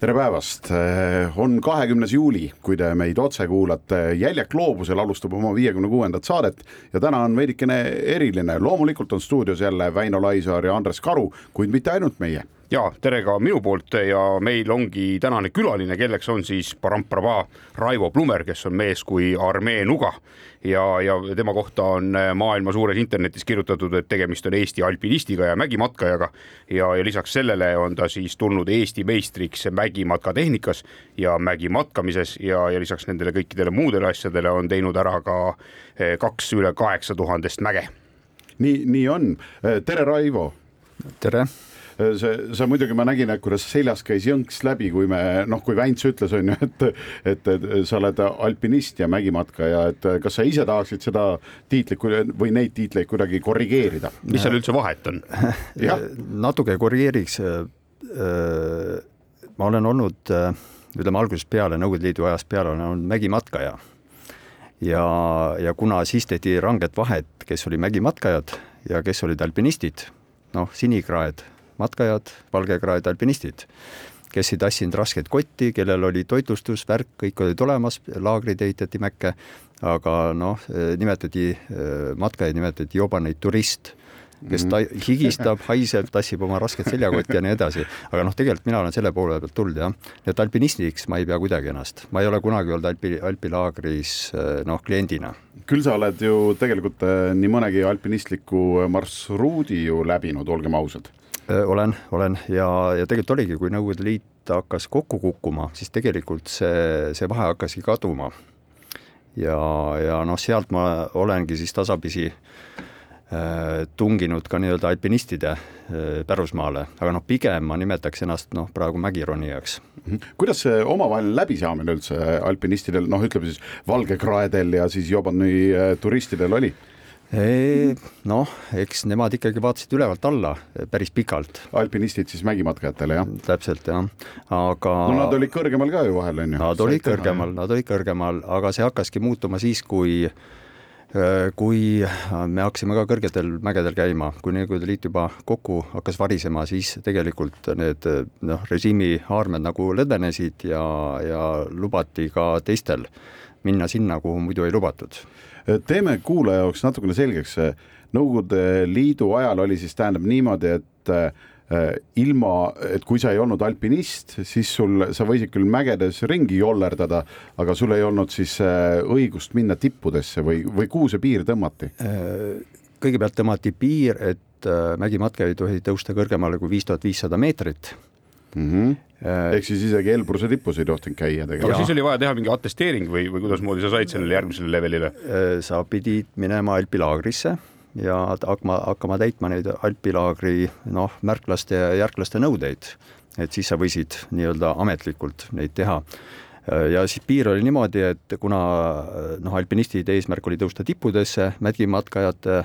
tere päevast, on kahekümnes juuli, kui te meid otse kuulate, Jäljak gloobusel alustab oma viiekümne kuuendat saadet ja täna on veidikene eriline, loomulikult on stuudios jälle Väino Laisaar ja Andres Karu, kuid mitte ainult meie ja tere ka minu poolt ja meil ongi tänane külaline, kelleks on siis paramparabaa Raivo Plumer, kes on mees kui armee nuga ja, ja tema kohta on maailma suures internetis kirjutatud, et tegemist on Eesti alpinistiga ja mägimatkajaga ja, ja lisaks sellele on ta siis tulnud Eesti meistriks mägimatkatehnikas ja mägimatkamises ja, ja lisaks nendele kõikidele muudele asjadele on teinud ära ka eh, kaks üle kaheksa tuhandest mäge. nii, nii on, tere, Raivo. tere see, sa muidugi, ma nägin, et kuidas seljas käis jõnks läbi, kui me noh, kui Väints ütles, on ju, et, et, et sa oled alpinist ja mägimatkaja, et kas sa ise tahaksid seda tiitlit või neid tiitleid kuidagi korrigeerida? mis seal üldse vahet on natuke korrigeeriks. ma olen olnud, ütleme algusest peale, Nõukogude Liidu ajast peale olen olnud mägimatkaja ja, ja kuna siis tehti ranget vahet, kes oli mägimatkajad ja kes olid alpinistid, noh, sinikraed matkajad, valgekraed alpinistid, kes ei tassinud rasket kotti, kellel oli toitlustus, värk, kõik olid olemas, laagrid ehitati Mäkke, aga noh, nimetati, matkajaid nimetati jobaneid turist kes ta mhm. higistab, haiseb, tassib oma rasket seljakotti ja nii edasi. aga noh, tegelikult mina olen selle poole pealt tulnud jah, et alpinistiks ma ei pea kuidagi ennast, ma ei ole kunagi olnud alpi, alpilaagris noh, kliendina. küll sa oled ju tegelikult eh, nii mõnegi alpinistliku marsruudi ju läbinud, olgem ausad olen, olen ja, ja tegelikult oligi, kui Nõukogude Liit hakkas kokku kukkuma, siis tegelikult see, see vahe hakkaski kaduma. ja, ja noh, sealt ma olengi siis tasapisi äh, tunginud ka nii-öelda alpinistide äh, pärusmaale, aga noh, pigem ma nimetaks ennast noh, praegu mägironijaks. Mhm. kuidas see omavaheline läbisaamine üldse alpinistidel, noh, ütleme siis valgekraedel ja siis Jobani äh, turistidel oli? Noh, eks nemad ikkagi vaatasid ülevalt alla päris pikalt. alpinistid siis mägimatkajatele, jah? täpselt, jah, aga no nad olid kõrgemal ka ju vahel, on ju? Nad olid kõrgemal, nad olid kõrgemal, aga see hakkaski muutuma siis, kui äh, kui me hakkasime ka kõrgetel mägedel käima, kui Nõukogude Liit juba kokku hakkas varisema, siis tegelikult need noh, režiimi haarmed nagu lõdvenesid ja, ja lubati ka teistel minna sinna, kuhu muidu ei lubatud teeme kuulaja jaoks natukene selgeks, Nõukogude Liidu ajal oli siis tähendab niimoodi, et äh, ilma, et kui sa ei olnud alpinist, siis sul, sa võisid küll mägedes ringi jollerdada, aga sul ei olnud siis äh, õigust minna tippudesse või, või kuhu see piir tõmmati? Äh, kõigepealt tõmmati piir, et mägimatke ei tohi tõusta kõrgemale kui viis tuhat viissada meetrit mm. -hmm. ehk siis isegi Elbruse tipus ei tohtinud käia tegelikult. aga siis oli vaja teha mingi atesteering või, või kuidasmoodi sa said sellele järgmisele levelile? Äh, sa pidid minema alpilaagrisse ja hakkama, hakkama täitma neid alpilaagri noh, märklaste ja järklaste nõudeid. et siis sa võisid nii-öelda ametlikult neid teha äh, ja siis piir oli niimoodi, et kuna noh, alpinistide eesmärk oli tõusta tippudesse, mägimatkajate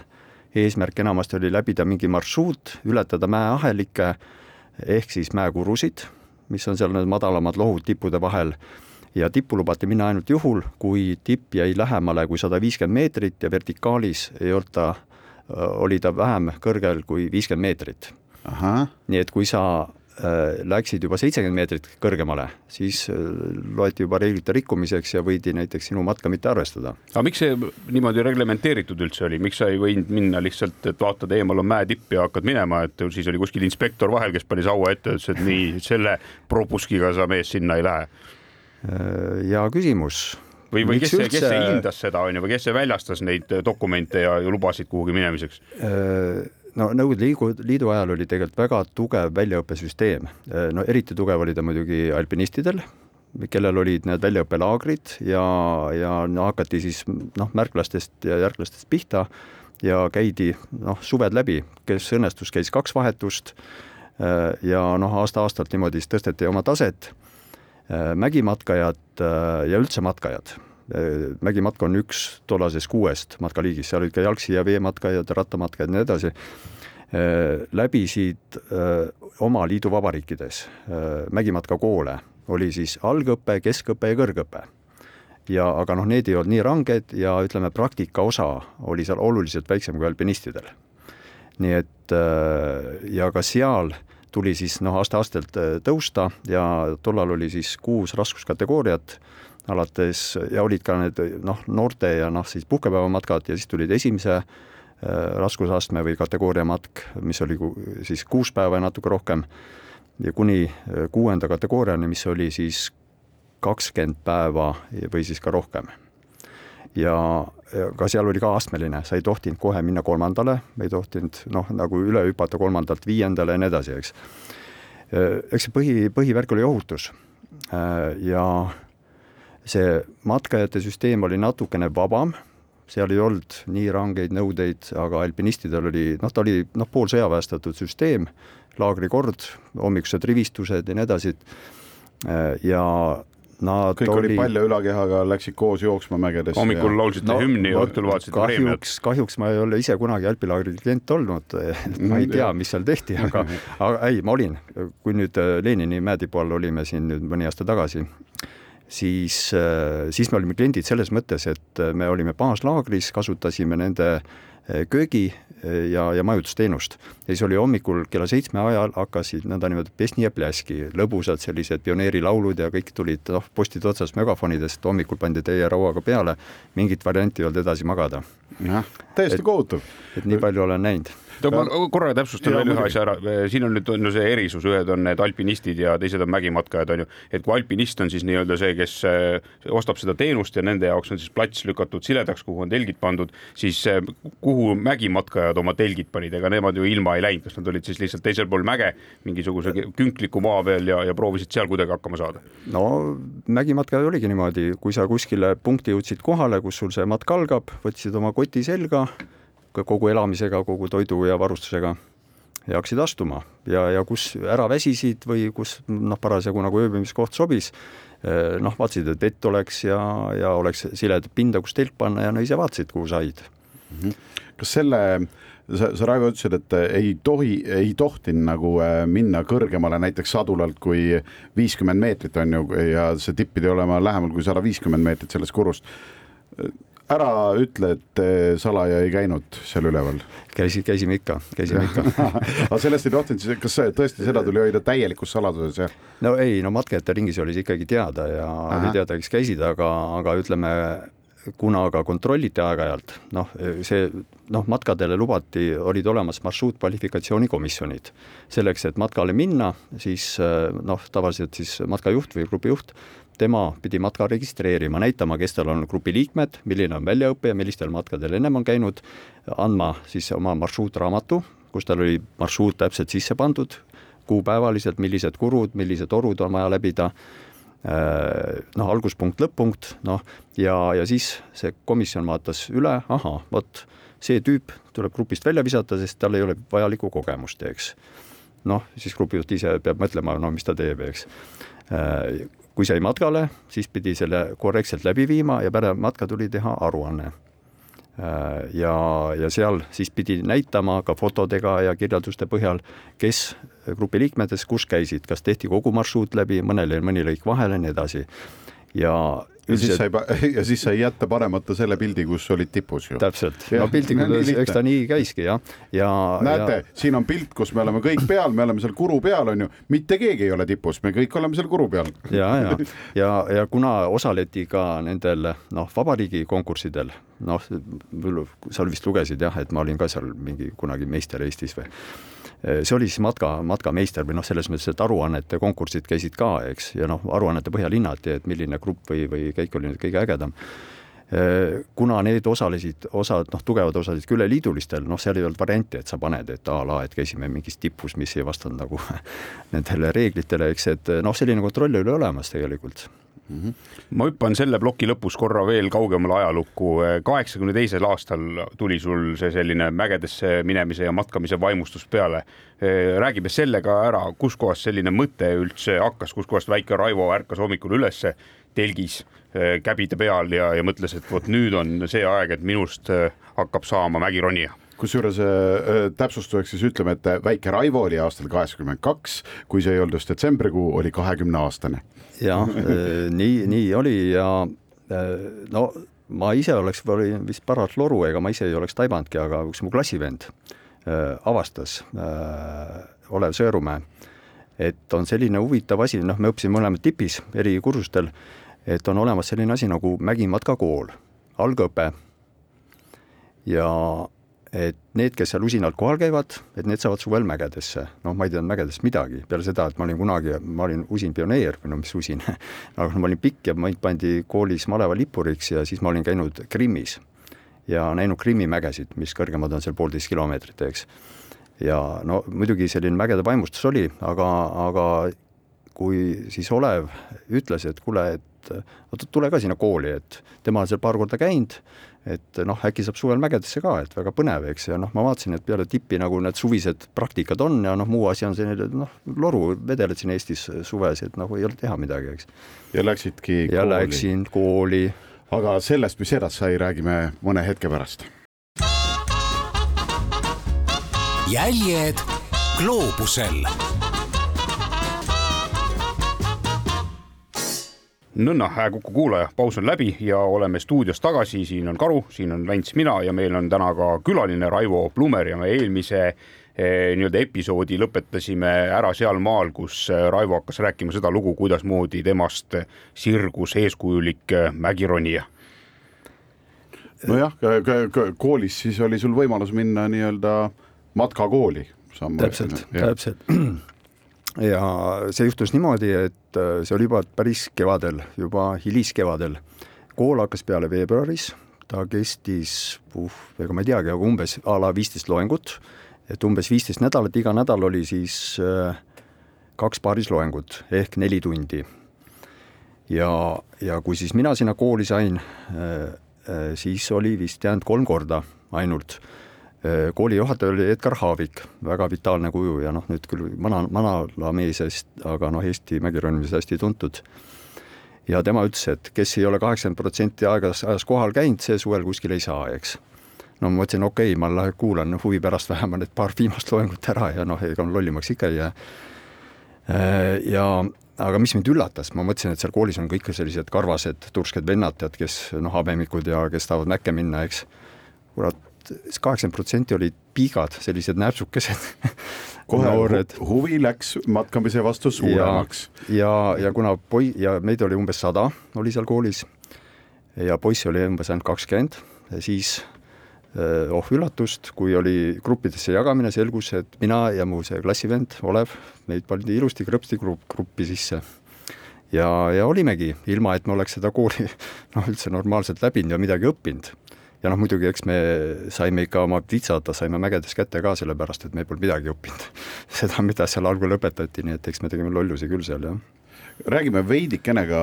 eesmärk enamasti oli läbida mingi marsruut, ületada mäeahelikke ehk siis mäekurusid, mis on seal need madalamad lohud tippude vahel ja tippu lubati minna ainult juhul, kui tipp jäi lähemale kui sada viiskümmend meetrit ja vertikaalis ei olnud ta, oli ta vähem kõrgel kui viiskümmend meetrit. nii et kui sa Äh, läksid juba seitsekümmend meetrit kõrgemale, siis äh, loeti juba reeglite rikkumiseks ja võidi näiteks sinu matka mitte arvestada. aga miks see niimoodi reglementeeritud üldse oli, miks sa ei võinud minna lihtsalt, et vaatad, eemal on mäetipp ja hakkad minema, et siis oli kuskil inspektor vahel, kes pani saua ette, ütles, et nii, selle propuskiga sa mees sinna ei lähe? Äh, hea küsimus või, või kes see, kes see hindas seda, on ju, või kes see väljastas neid dokumente ja, ja lubasid kuhugi minemiseks? No Nõukogude Liidu, Liidu ajal oli tegelikult väga tugev väljaõppesüsteem, no eriti tugev oli ta muidugi alpinistidel, kellel olid need väljaõppelaagrid ja, ja no hakati siis noh, märklastest ja järglastest pihta ja käidi noh, suved läbi, kes õnnestus, käis kaks vahetust ja noh, aasta-aastalt niimoodi siis tõsteti oma taset, mägimatkajad ja üldse matkajad mägimatk on üks tollasest kuuest matkaliigist, seal olid ka jalgsi ja veematkajad, rattamatkajad ja nii edasi. läbisid oma liiduvabariikides mägimatkakoole, oli siis algõpe, keskõpe ja kõrgõpe ja aga noh, need ei olnud nii ranged ja ütleme, praktika osa oli seal oluliselt väiksem kui alpinistidel. nii et ja ka seal tuli siis noh, aste-astelt tõusta ja tollal oli siis kuus raskuskategooriat alates ja olid ka need noh, noorte ja noh, siis puhkepäevamatkad ja siis tulid esimese äh, raskusastme või kategooria matk, mis oli siis kuus päeva ja natuke rohkem ja kuni äh, kuuenda kategooriani, mis oli siis kakskümmend päeva või siis ka rohkem. ja ka seal oli ka astmeline, sa ei tohtinud kohe minna kolmandale, ei tohtinud noh, nagu üle hüpata kolmandalt viiendale ja nii edasi, eks. Äh, eks see põhi, põhivärk oli ohutus ja see matkajate süsteem oli natukene vabam, seal ei olnud nii rangeid nõudeid, aga alpinistidel oli, noh, ta oli noh, poolsõjaväestatud süsteem, laagrikord, hommikused rivistused ja nii edasi, ja Nad kõik oli, oli palja ülakehaga, läksid koos jooksma mägedes. hommikul ja... laulsite no, hümni ja õhtul vaatasite preemiat. kahjuks ma ei ole ise kunagi alpilaagri klient olnud, ma ei tea, mis seal tehti, aga, aga ei, ma olin, kui nüüd Lenini mäetipu all olime siin nüüd mõni aasta tagasi siis, äh, siis me olime kliendid selles mõttes, et äh, me olime baaslaagris, kasutasime nende äh, köögi ja, ja majutusteenust. ja siis oli hommikul kella seitsme ajal hakkasid nõndanimetatud Pesni ja Pläski, lõbusad sellised pioneerilaulud ja kõik tulid noh, postide otsas megafonidest, hommikul pandi teie rauaga peale, mingit varianti ei olnud edasi magada. jah, täiesti kohutav. et nii palju olen näinud ma korra täpsustan veel ühe asja ära, siin on nüüd on ju see erisus, ühed on need alpinistid ja teised on mägimatkajad, on ju, et kui alpinist on siis nii-öelda see, kes eh, ostab seda teenust ja nende jaoks on siis plats lükatud siledaks, kuhu on telgid pandud, siis eh, kuhu mägimatkajad oma telgid panid, ega nemad ju ilma ei läinud, kas nad olid siis lihtsalt teisel pool mäge mingisuguse künkliku maa peal ja, ja proovisid seal kuidagi hakkama saada? no mägimatkajad oligi niimoodi, kui sa kuskile punkti jõudsid kohale, kus sul see matk algab, võtsid oma koti selga kogu elamisega, kogu toidu ja varustusega ja hakkasid astuma ja, ja kus ära väsisid või kus noh, parasjagu nagu ööbimiskoht sobis, eh, noh, vaatasid, et vett oleks ja, ja oleks siledat pinda, kus telk panna ja no ise vaatasid, kuhu said mm. -hmm. kas selle, sa, sa Raivo ütlesid, et ei tohi, ei tohtinud nagu eh, minna kõrgemale näiteks sadulalt kui viiskümmend meetrit on ju, ja see tipp pidi olema lähemal kui sada viiskümmend meetrit sellest kurust ära ütle, et salaja ei käinud seal üleval. käisid, käisime ikka, käisime ikka aga sellest ei tohtinud siis, kas tõesti seda tuli hoida täielikus saladuses, jah? no ei, no matkajate ringis oli see ikkagi teada ja Aha. oli teada, kes käisid, aga, aga ütleme, kuna ka kontrolliti aeg-ajalt, noh, see noh, matkadele lubati, olid olemas marsruutkvalifikatsioonikomisjonid. selleks, et matkale minna, siis noh, tavaliselt siis matkajuht või grupijuht tema pidi matka registreerima, näitama, kes tal on grupi liikmed, milline on väljaõpe ja millistel matkadel ennem on käinud, andma siis oma marsruutraamatu, kus tal oli marsruut täpselt sisse pandud, kuupäevaliselt, millised kurud, millised orud on vaja läbida, äh, noh, alguspunkt, lõpp-punkt, noh, ja, ja siis see komisjon vaatas üle, ahah, vot see tüüp tuleb grupist välja visata, sest tal ei ole vajalikku kogemust, eks. noh, siis grupijuht ise peab mõtlema, no mis ta teeb, eks äh, kui sai matkale, siis pidi selle korrektselt läbi viima ja pärast matka tuli teha aruanne. Äh, ja, ja seal siis pidi näitama ka fotodega ja kirjelduste põhjal, kes grupi liikmetest kus käisid, kas tehti kogu marsruut läbi, mõnel jäi mõni lõik vahele ja nii edasi. ja ja siis sai, ja siis sai jätta panemata selle pildi, kus olid tipus ju. täpselt, no piltlikult öeldes, eks ta nii käiski jah, ja. näete ja..., siin on pilt, kus me oleme kõik peal, me oleme seal kuru peal, on ju, mitte keegi ei ole tipus, me kõik oleme seal kuru peal. ja, ja, ja, ja kuna osaleti ka nendel noh, vabariigi konkurssidel, noh, sa vist lugesid jah, et ma olin ka seal mingi kunagi meister Eestis või see oli siis matka, matkameister või noh, selles mõttes, et aruannete konkursid käisid ka, eks, ja noh, aruannete põhjal hinnati, et milline grupp või, või käik oli nüüd kõige ägedam kuna need osalesid, osad noh, tugevad osalesid ka üleliidulistel, noh, seal ei olnud varianti, et sa paned, et a la, et käisime mingis tipus, mis ei vastanud nagu nendele reeglitele, eks, et noh, selline kontroll oli olemas tegelikult mm. -hmm. ma hüppan selle ploki lõpus korra veel kaugemale ajalukku. kaheksakümne teisel aastal tuli sul see selline mägedesse minemise ja matkamise vaimustus peale. räägime selle ka ära, kuskohast selline mõte üldse hakkas, kuskohast väike Raivo ärkas hommikul ülesse telgis käbide peal ja, ja mõtles, et vot nüüd on see aeg, et minust hakkab saama mägironija kusjuures äh, täpsustuseks siis ütleme, et väike Raivo oli aastal kaheksakümmend kaks, kui see ei olnud just detsembrikuu, oli kahekümne aastane. jah, nii, nii oli ja no ma ise oleks, olin vist paralt loru, ega ma ise ei oleks taibanudki, aga üks mu klassivend avastas, Olev Sõõrumäe, et on selline huvitav asi, noh, me õppisime mõlemad tipis eri kursustel, et on olemas selline asi nagu mägimatkakool, algõpe ja et need, kes seal usinalt kohal käivad, et need saavad suvel mägedesse. noh, ma ei teadnud mägedest midagi, peale seda, et ma olin kunagi, ma olin usin pioneer või no mis usin aga no, ma olin pikk ja mind pandi koolis maleva lipuriks ja siis ma olin käinud Krimmis ja näinud Krimmi mägesid, mis kõrgemad on seal poolteist kilomeetrit, eks. ja no muidugi selline mägede vaimustus oli, aga, aga kui siis Olev ütles, et kuule, et oota, tule ka sinna kooli, et tema on seal paar korda käinud et noh, äkki saab suvel mägedesse ka, et väga põnev, eks, ja noh, ma vaatasin, et peale tippi nagu need suvised praktikad on ja noh, muu asi on selline noh, loru, vedeled siin Eestis suves, et nagu ei ole teha midagi, eks. ja läksidki ja kooli. läksin kooli. aga sellest, mis edasi sai, räägime mõne hetke pärast. jäljed gloobusel nõnna, hää Kuku kuulaja, paus on läbi ja oleme stuudios tagasi, siin on Karu, siin on Vents, mina ja meil on täna ka külaline Raivo Plumer ja me eelmise eh, nii-öelda episoodi lõpetasime ära sealmaal, kus eh, Raivo hakkas rääkima seda lugu, kuidasmoodi temast sirgus eeskujulik eh, mägironija. nojah, koolis siis oli sul võimalus minna nii-öelda matkakooli. täpselt, täpselt ja see juhtus niimoodi, et äh, see oli juba päris kevadel, juba hiliskevadel. kool hakkas peale veebruaris, ta kestis, uh, ega ma ei teagi, aga umbes a la viisteist loengut, et umbes viisteist nädalat, iga nädal oli siis äh, kaks paarisloengut ehk neli tundi. ja, ja kui siis mina sinna kooli sain, äh, siis oli vist jäänud kolm korda ainult kooli juhataja oli Edgar Haavik, väga vitaalne kuju ja noh, nüüd küll vana, manalamees, aga noh, Eesti mägironimis hästi tuntud. ja tema ütles, et kes ei ole kaheksakümmend protsenti aegas, ajas kohal käinud, see suvel kuskil ei saa, eks. no ma mõtlesin, okei okay,, ma lähen kuulan huvi pärast vähemalt need paar viimast loengut ära ja noh, ega lollimaks ikka ei jää. Äh, ja aga mis mind üllatas, ma mõtlesin, et seal koolis on kõik sellised karvased tursked vennad, tead, kes noh, habemikud ja kes tahavad mäkke minna, eks. kurat, kaheksakümmend protsenti olid piigad, sellised näpsukesed kohe noored. huvi läks matkamise vastu suuremaks. ja, ja, ja kuna poi- ja meid oli umbes sada, oli seal koolis ja poisse oli umbes ainult kakskümmend, siis oh üllatust, kui oli gruppidesse jagamine, selgus, et mina ja mu see klassivend Olev, meid pandi ilusti krõpsti gruppi sisse. ja, ja olimegi, ilma et me oleks seda kooli noh, üldse normaalselt läbinud ja midagi õppinud ja noh, muidugi eks me saime ikka oma pitsata, saime mägedes kätte ka, sellepärast et me polnud midagi õppinud. seda, mida seal algul õpetati, nii et eks me tegime lollusi küll seal, jah räägime veidikene ka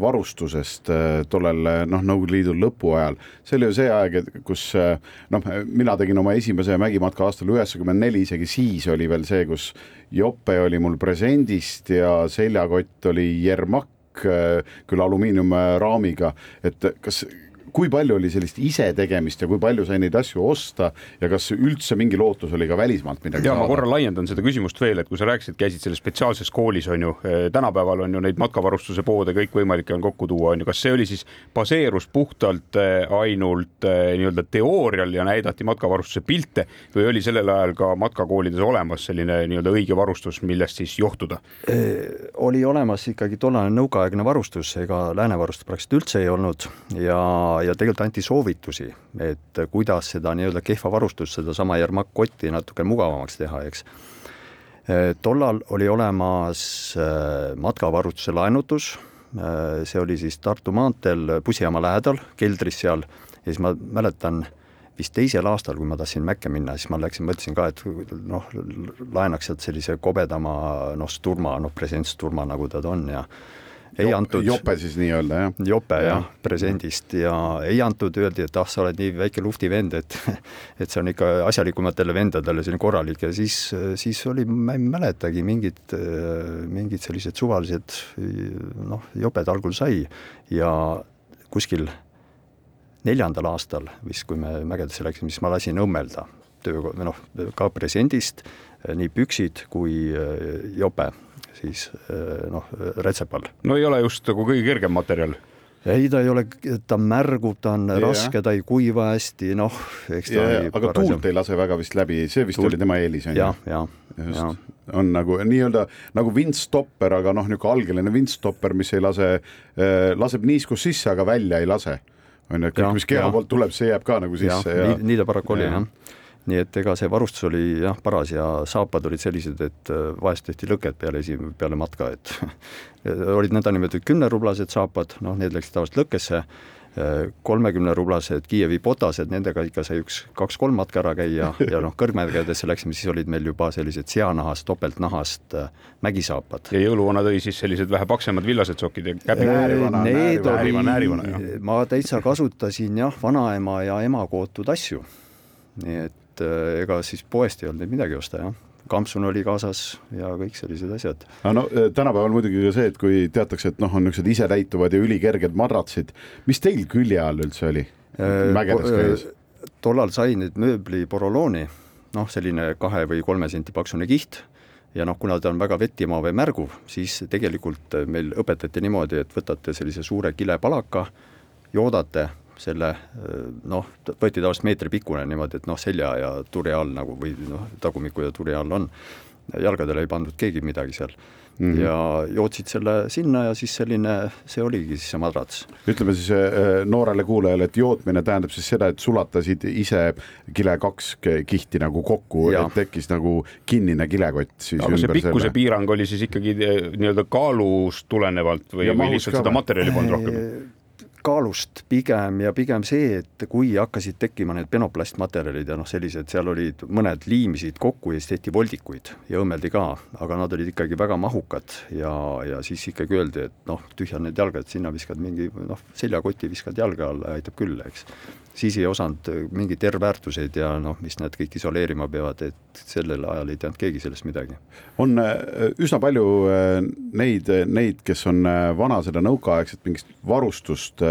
varustusest äh, tollel noh, Nõukogude Liidu lõpu ajal. see oli ju see aeg, et kus äh, noh, mina tegin oma esimese mägimatka aastal üheksakümmend neli, isegi siis oli veel see, kus jope oli mul presendist ja seljakott oli Jermak, äh, küll alumiiniumraamiga, et kas kui palju oli sellist isetegemist ja kui palju sai neid asju osta ja kas üldse mingi lootus oli ka välismaalt midagi ja saada? ma korra laiendan seda küsimust veel, et kui sa rääkisid, käisid selles spetsiaalses koolis on ju, eh, tänapäeval on ju neid matkavarustuse poode kõikvõimalikke on kokku tuua, on ju, kas see oli siis, baseerus puhtalt eh, ainult eh, nii-öelda teoorial ja näidati matkavarustuse pilte või oli sellel ajal ka matkakoolides olemas selline nii-öelda õige varustus, millest siis johtuda? oli olemas ikkagi tollane nõukaaegne varustus, ega lääne varustust praktiliselt üldse ei olnud ja ja tegelikult anti soovitusi, et kuidas seda nii-öelda kehva varustust, sedasama Jermak-kotti natuke mugavamaks teha, eks. tollal oli olemas äh, matkavarustuse laenutus, äh, see oli siis Tartu maanteel bussijaama lähedal, keldris seal, ja siis ma mäletan, vist teisel aastal, kui ma tahtsin Mäkke minna, siis ma läksin, mõtlesin ka, et noh, laenaks sealt sellise kobedama noh, Sturma, noh, present Sturma, nagu ta on ja ei antud. jope siis nii-öelda jah? jope jah ja,, presendist ja ei antud, öeldi, et ah, sa oled nii väike lufti vend, et et see on ikka asjalikumatele vendadele selline korralik ja siis, siis oli, ma ei mäletagi, mingid, mingid sellised suvalised noh, joped algul sai ja kuskil neljandal aastal vist, kui me mägedesse läksime, siis ma lasin õmmelda töö noh, ka presendist nii püksid kui äh, jope siis noh, rätsepal. no ei ole just nagu kõige kergem materjal ei, ta ei ole, ta märgub, ta on yeah. raske, ta ei kuiva hästi, noh, eks ta yeah, aga parasem. tuult ei lase väga vist läbi, see vist tuult... oli tema eelis, on ju? jah, jah, on nagu nii-öelda nagu vintstopper, aga noh, niisugune algeline vintstopper, mis ei lase äh,, laseb niiskust sisse, aga välja ei lase. on ju, et kõik, mis keha poolt tuleb, see jääb ka nagu sisse ja, ja... nii, nii ta paraku oli, jah nii et ega see varustus oli jah, paras ja saapad olid sellised, et äh, vahest tehti lõket peale esi-, peale matka, et olid nõndanimetatud kümnerublased saapad, noh, need läksid tavaliselt lõkkesse, äh, kolmekümnerublased Kiievi potased, nendega ikka sai üks kaks-kolm matka ära käia ja noh, kõrgmägedesse läksime, siis olid meil juba sellised seanahast, topeltnahast äh, mägisaapad. ja jõuluvana tõi siis sellised vähe paksemad villased sokid ja käbi. Need oli, ma täitsa kasutasin jah, vanaema ja ema kootud asju. nii et et äh, ega siis poest ei olnud neid midagi osta, jah kampsun oli kaasas ja kõik sellised asjad. no äh, tänapäeval muidugi ka see, et kui teatakse, et noh, on niisugused isetäituvad ja ülikerged madratsid, mis teil külje all üldse oli äh, mägedes käies? tollal sai nüüd mööbli porolooni, noh, selline kahe või kolme senti paksune kiht ja noh, kuna ta on väga vettimaa või märguv, siis tegelikult meil õpetati niimoodi, et võtate sellise suure kilepalaka, joodate selle noh, võeti tavaliselt meetri pikkune niimoodi, et noh, selja ja tule all nagu või noh, tagumiku ja tule all on, jalgadele ei pandud keegi midagi seal mm. -hmm. ja jootsid selle sinna ja siis selline, see oligi siis see madrats. ütleme siis äh, noorele kuulajale, et jootmine tähendab siis seda, et sulatasid ise kile kaks kihti nagu kokku, et tekkis nagu kinnine kilekott siis aga see pikkuse selle. piirang oli siis ikkagi nii-öelda kaalust tulenevalt või, või lihtsalt seda materjali polnud rohkem? Kaalust pigem ja pigem see, et kui hakkasid tekkima need penoplastmaterjalid ja noh, sellised, seal olid, mõned liimisid kokku ja siis tehti voldikuid ja õmmeldi ka, aga nad olid ikkagi väga mahukad ja, ja siis ikkagi öeldi, et noh, tühja need jalgad, sinna viskad mingi noh, seljakoti viskad jalge alla, aitab küll, eks siis ei osanud mingeid R-väärtuseid ja noh, mis nad kõik isoleerima peavad, et sellel ajal ei teadnud keegi sellest midagi. on äh, üsna palju äh, neid, neid, kes on äh, vana seda nõukaaegset mingit varustust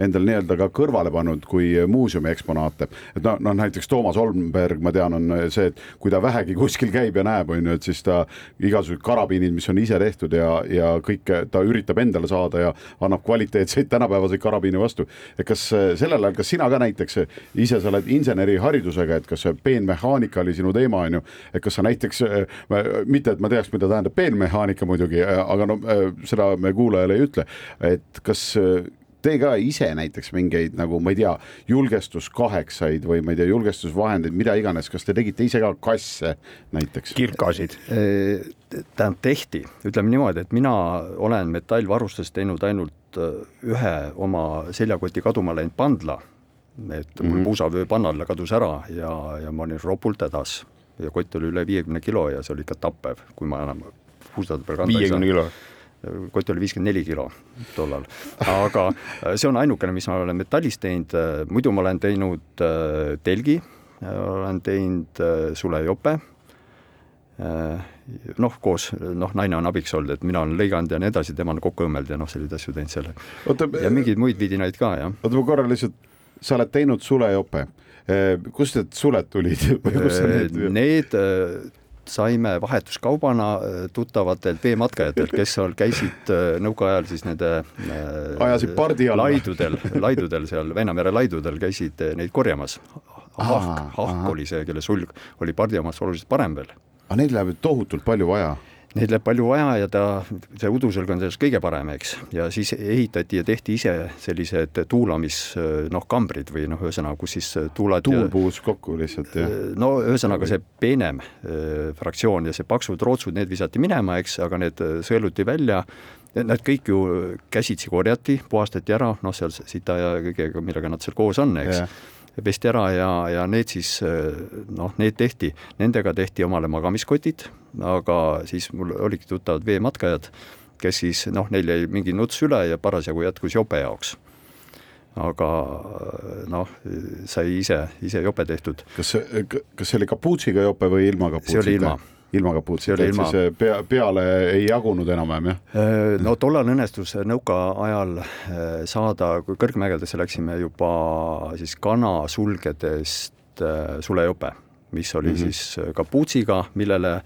endal nii-öelda ka kõrvale pannud kui muuseumi eksponaate. et noh, noh näiteks Toomas Olmberg, ma tean, on see, et kui ta vähegi kuskil käib ja näeb, on ju, et siis ta igasugused karabiinid, mis on ise tehtud ja, ja kõike ta üritab endale saada ja annab kvaliteetseid tänapäevaseid karabiine vastu. et kas sellel ajal, kas sina ka näiteks näiteks ise sa oled inseneriharidusega, et kas see peenmehaanika oli sinu teema, on ju, et kas sa näiteks, mitte et ma teaks, mida tähendab peenmehaanika muidugi, aga no seda me kuulajale ei ütle, et kas tee ka ise näiteks mingeid nagu ma ei tea, julgestuskaheksaid või ma ei tea, julgestusvahendeid, mida iganes, kas te tegite ise ka kasse näiteks? kirkasid? tähendab, tehti, ütleme niimoodi, et mina olen metallvarustusest teinud ainult ühe oma seljakoti kaduma läinud pandla et mul mm -hmm. puusavöö pannal kadus ära ja, ja ma olin ropult hädas ja kott oli üle viiekümne kilo ja see oli ikka tappev, kui ma enam puusade peal kanda ei saa. viiekümne kilo? kott oli viiskümmend neli kilo tollal, aga see on ainukene, mis ma olen metallist teinud, muidu ma olen teinud äh, telgi, olen teinud äh, sulejope, äh, noh, koos, noh, naine on abiks olnud, et mina olen lõiganud ja nii edasi, tema on kokku õmmelnud ja noh, selliseid asju teinud seal. ja mingeid muid vidinaid ka, jah. oota, ma korra lihtsalt sa oled teinud sulejope. Eh, kust need suled tulid Need, need eh, saime vahetuskaubana tuttavatelt veematkajatelt, kes seal käisid nõukaajal siis nende ajasid pardi alla laidudel, laidudel seal Väina-mere laidudel käisid neid korjamas. Hahk, Hahk oli see, kelle sulg oli pardi omast oluliselt parem veel. aga neid läheb ju tohutult palju vaja Neid läheb palju vaja ja ta, see udusõlg on sellest kõige parem, eks, ja siis ehitati ja tehti ise sellised tuulamis noh, kambrid või noh, ühesõnaga, kus siis tuulad tuul puhus kokku lihtsalt, jah? no ühesõnaga see peenem fraktsioon ja see paksud rootsud, need visati minema, eks, aga need sõeluti välja, Nad kõik ju käsitsi korjati, puhastati ära, noh, seal sita ja kõigega, millega nad seal koos on, eks. Yeah pesti ära ja, ja need siis noh, need tehti, nendega tehti omale magamiskotid, aga siis mul olidki tuttavad veematkajad, kes siis noh, neil jäi mingi nuts üle ja parasjagu jätkus jope jaoks aga noh, sai ise, ise jope tehtud. kas see, kas see oli kapuutsiga jope või ilma kapuutsita? see oli ilma ilma kapuutsita, et ilma... siis eh, pea, peale ei jagunud enam-vähem, jah? Äh, no tollal õnnestus nõukaajal äh, saada, kui kõrgmägedesse läksime juba siis kana sulgedest äh, sulejope mis oli mm -hmm. siis kapuutsiga, millele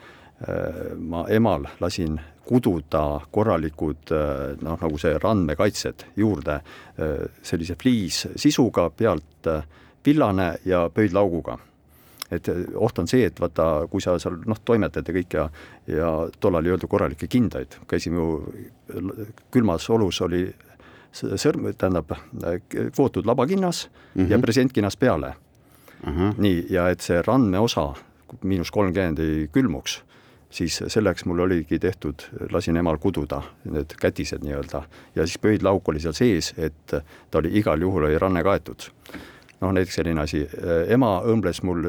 ma emal lasin kududa korralikud noh, nagu see randmekaitsed juurde sellise fliissisuga, pealt villane ja pöidlauguga et oht on see, et vaata, kui sa seal noh, toimetad ja kõik ja ja tollal ei ju korralikke kindaid, käisime ju külmas olus oli sõrm, tähendab kvootud labakinnas mm -hmm. ja presentkinnas peale uh. -huh. nii, ja et see randme osa miinus kolmkümmend ei külmuks, siis selleks mul oligi tehtud, lasin emal kududa need kätised nii-öelda ja siis pöidlauk oli seal sees, et ta oli igal juhul oli ranne kaetud noh, näiteks selline asi, ema õmbles mul,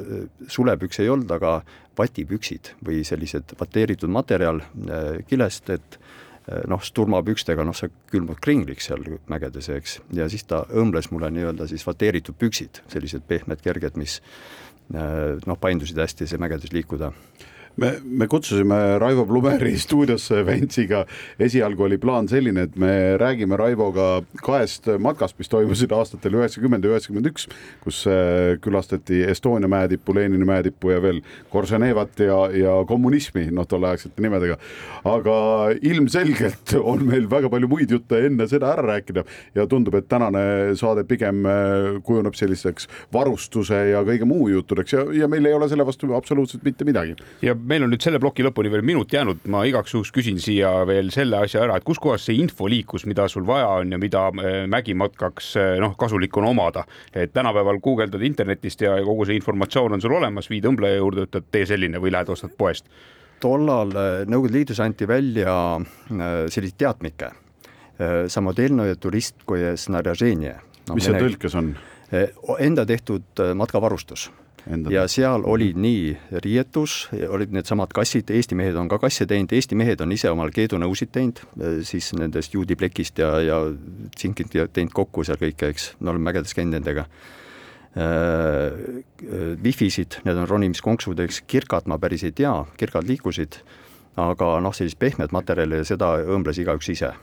sulepükse ei olnud, aga vatipüksid või sellised vateeritud materjal kilest, et noh, sturmapükstega, noh, sa külmud kringliks seal mägedes, eks, ja siis ta õmbles mulle nii-öelda siis vateeritud püksid, sellised pehmed, kerged, mis noh, paindusid hästi see mägedes liikuda me, me kutsusime Raivo Plumeri stuudiosse Ventsiga, esialgu oli plaan selline, et me räägime Raivoga kahest matkast, mis toimusid aastatel üheksakümmend ja üheksakümmend üks, kus äh, külastati Estonia mäetippu, Lenini mäetippu ja veel Korženevat ja, ja kommunismi, noh, tolleaegsete nimedega. aga ilmselgelt on meil väga palju muid jutte enne seda ära rääkida ja tundub, et tänane saade pigem äh, kujuneb selliseks varustuse ja kõige muu juttudeks ja, ja meil ei ole selle vastu absoluutselt mitte midagi. ja meil on nüüd selle ploki lõpuni veel minut jäänud, ma igaks juhuks küsin siia veel selle asja ära, et kuskohas see info liikus, mida sul vaja on ja mida äh, mägimatkaks äh, noh, kasulik on omada. et tänapäeval guugeldad internetist ja kogu see informatsioon on sul olemas, viid õmbleja juurde, ütled tee selline või lähed ostad poest. tollal äh, Nõukogude Liidus anti välja selliseid teatmikke. Samodelnoje turistkoje snarjaženje no,. mis see tõlkes on? Enda tehtud matkavarustus Endale. ja seal olid nii riietus, olid needsamad kassid, Eesti mehed on ka kasse teinud, Eesti mehed on ise omal keedunõusid teinud, siis nendest juudiplekist ja, ja tsinkit teinud kokku seal kõike, eks, me oleme mägedes käinud nendega äh,. Wifisid, need on ronimiskonksud, eks, kirkad ma päris ei tea, kirkad liikusid, aga noh, sellist pehmet materjali, seda õmbles igaüks ise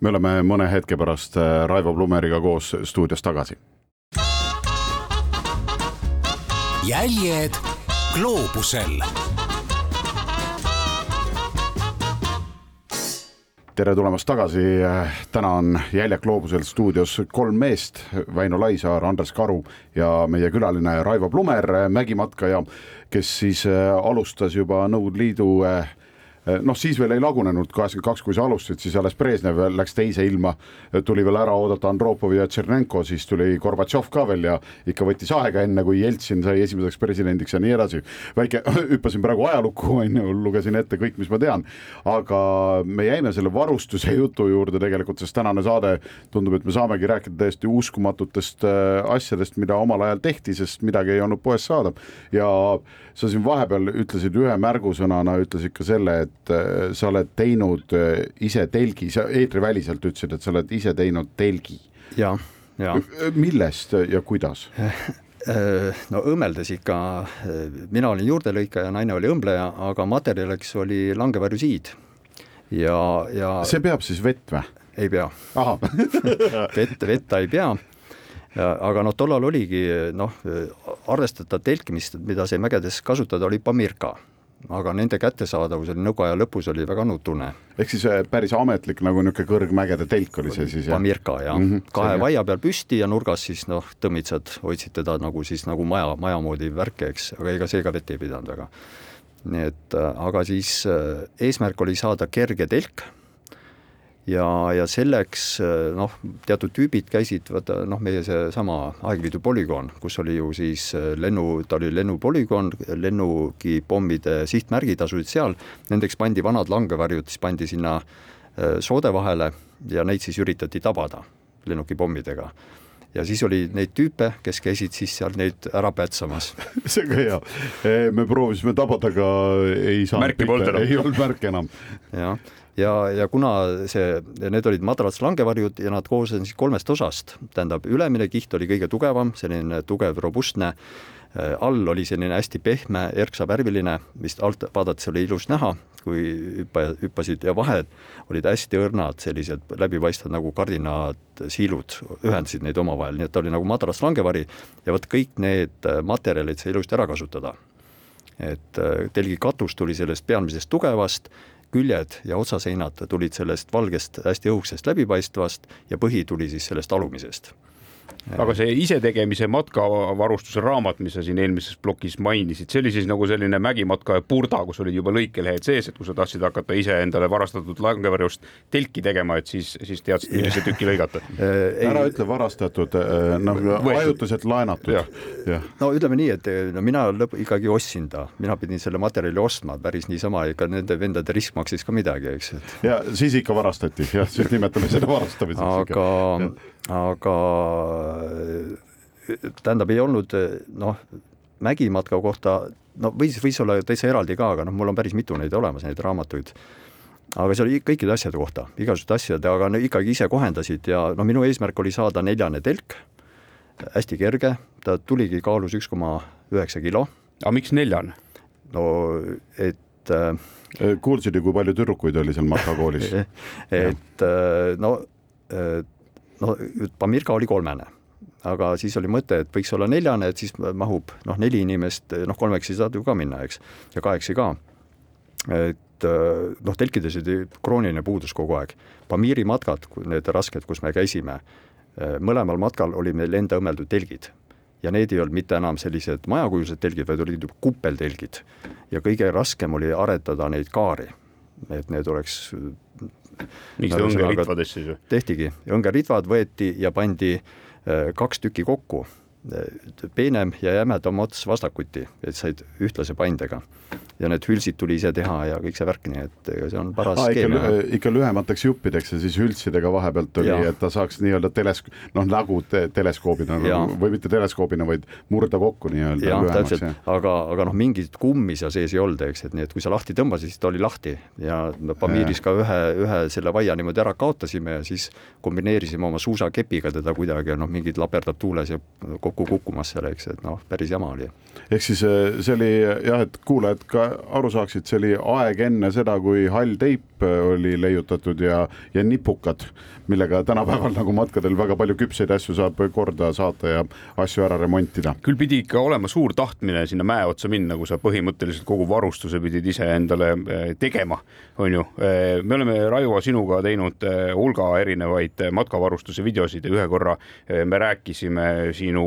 me oleme mõne hetke pärast Raivo Plumeriga koos stuudios tagasi jäljed gloobusel. tere tulemast tagasi, täna on Jäljak gloobusel stuudios kolm meest, Väino Laisaar, Andres Karu ja meie külaline Raivo Plumer, mägimatkaja, kes siis äh, alustas juba Nõukogude Liidu äh, noh, siis veel ei lagunenud, kaheksakümmend kaks, kui sa alustasid, siis alles Brežnev läks teise ilma, tuli veel ära oodata Andropov ja Tšernenko, siis tuli Gorbatšov ka veel ja ikka võttis aega, enne kui Jeltsin sai esimeseks presidendiks ja nii edasi. väike, hüppasin praegu ajalukku, on ju, lugesin ette kõik, mis ma tean, aga me jäime selle varustuse jutu juurde tegelikult, sest tänane saade tundub, et me saamegi rääkida täiesti uskumatutest äh, asjadest, mida omal ajal tehti, sest midagi ei olnud poest saada ja sa siin vahepeal ütlesid ühe märgusõnana, ütlesid ka selle, et äh, sa oled teinud äh, ise telgi, sa eetriväliselt ütlesid, et sa oled ise teinud telgi. ja, ja. millest ja kuidas? no õmmeldes ikka, mina olin juurdelõikaja, naine oli õmbleja, aga materjaliks oli langevarjusiid ja, ja see peab siis vett või? ei pea. vett, vett ta ei pea aga noh, tollal oligi noh, arvestatav telkimist, mida sai mägedes kasutada, oli Pamirka aga nende kättesaadavus oli nõukaaja lõpus oli väga nutune. ehk siis äh, päris ametlik nagu niisugune kõrgmägede telk oli see siis? Pamirka jah mm, -hmm, kahe vaia peal püsti ja nurgas siis noh, tõmmitsad hoidsid teda nagu siis nagu maja, maja moodi värke, eks, aga ega see ka vett ei pidanud väga. nii et äh, aga siis äh, eesmärk oli saada kerge telk ja, ja selleks noh, teatud tüübid käisid, vaata noh, meie seesama Aegviidu polügoon, kus oli ju siis äh, lennu, ta oli lennupolügoon, lennukipommide sihtmärgid asusid seal, nendeks pandi vanad langevarjud, siis pandi sinna äh, soode vahele ja neid siis üritati tabada lennukipommidega ja siis oli neid tüüpe, kes käisid siis seal neid ära pätsamas see on ka hea, me proovisime tabada, aga ei saanud. märki polnud enam. ei olnud märke enam. jah, ja, ja kuna see, need olid madalad langevarjud ja nad koosnesid kolmest osast, tähendab, ülemine kiht oli kõige tugevam, selline tugev, robustne, äh, all oli selline hästi pehme, erksavärviline, mis alt vaadates oli ilus näha, kui hüppa, hüppasid ja vahed olid hästi õrnad, sellised läbipaistvad nagu kardinad, siilud, ühendasid neid omavahel, nii et ta oli nagu madalast langevari ja vot kõik need materjalid sai ilusti ära kasutada. Et äh, telgi katus tuli sellest pealmisest tugevast, küljed ja otsaseinad tulid sellest valgest hästi õhukesest läbipaistvast ja põhi tuli siis sellest alumisest aga see isetegemise matkavarustuse raamat, mis sa siin eelmises plokis mainisid, see oli siis nagu selline mägimatka purda, kus olid juba lõikelehed sees, et kui sa tahtsid hakata ise endale varastatud langevarjust telki tegema, et siis, siis teadsid, millise tüki lõigata. ära ütle varastatud, noh ajutiselt laenatud. no ütleme nii, et no mina lõpp ikkagi ostsin ta, mina pidin selle materjali ostma päris niisama, ega nende vendade risk maksis ka midagi, eks. ja siis ikka varastati, jah, siis nimetame seda varastamiseks. aga, aga tähendab, ei olnud noh, mägimatka kohta, no võis, võis olla täitsa eraldi ka, aga noh, mul on päris mitu neid olemas, neid raamatuid. aga see oli kõikide asjade kohta, igasuguste asjade, aga no ikkagi ise kohendasid ja no minu eesmärk oli saada neljane telk, hästi kerge, ta tuligi, kaalus üks koma üheksa kilo. aga miks neljane? no et äh, kuulsid ju, kui palju tüdrukuid oli seal matkakoolis et äh, no äh, no Pamirka oli kolmene, aga siis oli mõte, et võiks olla neljane, et siis mahub noh, neli inimest, noh, kolmekesi saad ju ka minna, eks, ja kaheksi ka. et noh, telkides oli krooniline puudus kogu aeg. Pamiri matkad, need rasked, kus me käisime, mõlemal matkal oli meil enda õmmeldud telgid ja need ei olnud mitte enam sellised majakujulised telgid, vaid olid kuppeltelgid. ja kõige raskem oli aretada neid kaari, et need oleks miks te õngeritvad siis ju? tehtigi, õngeritvad võeti ja pandi äh, kaks tükki kokku, peenem ja jämedam ots vastakuti, et said ühtlase paindega ja need hülsid tuli ise teha ja kõik see värk, nii et ega see on paras Aa, skeem. ikka, lühemateks juppideks ja siis hültsidega vahepealt oli, et ta saaks nii-öelda teles-, noh nagu te, teleskoobina ja. või mitte teleskoobina, vaid murda kokku nii-öelda. jah, täpselt, aga, aga noh, mingit kummi seal sees ei olnud, eks, et nii, et kui sa lahti tõmbasid, siis ta oli lahti ja Pamiris ka ühe, ühe selle vaia niimoodi ära kaotasime ja siis kombineerisime oma suusakepiga teda kuidagi ja noh, mingid laperdab tuules ja kokku kukkumas seal, eks, et noh, päris jama oli. ehk siis eh, see oli jah, et kuulajad ka aru saaksid, see oli aeg enne seda, kui hall teip oli leiutatud ja, ja nipukad, millega tänapäeval nagu matkadel väga palju küpseid asju saab korda saata ja asju ära remontida. küll pidi ikka olema suur tahtmine sinna mäe otsa minna, kui sa põhimõtteliselt kogu varustuse pidid ise endale eh, tegema, on ju. Eh, me oleme Raivo sinuga teinud eh, hulga erinevaid matkavarustuse videosid ja ühe korra me rääkisime sinu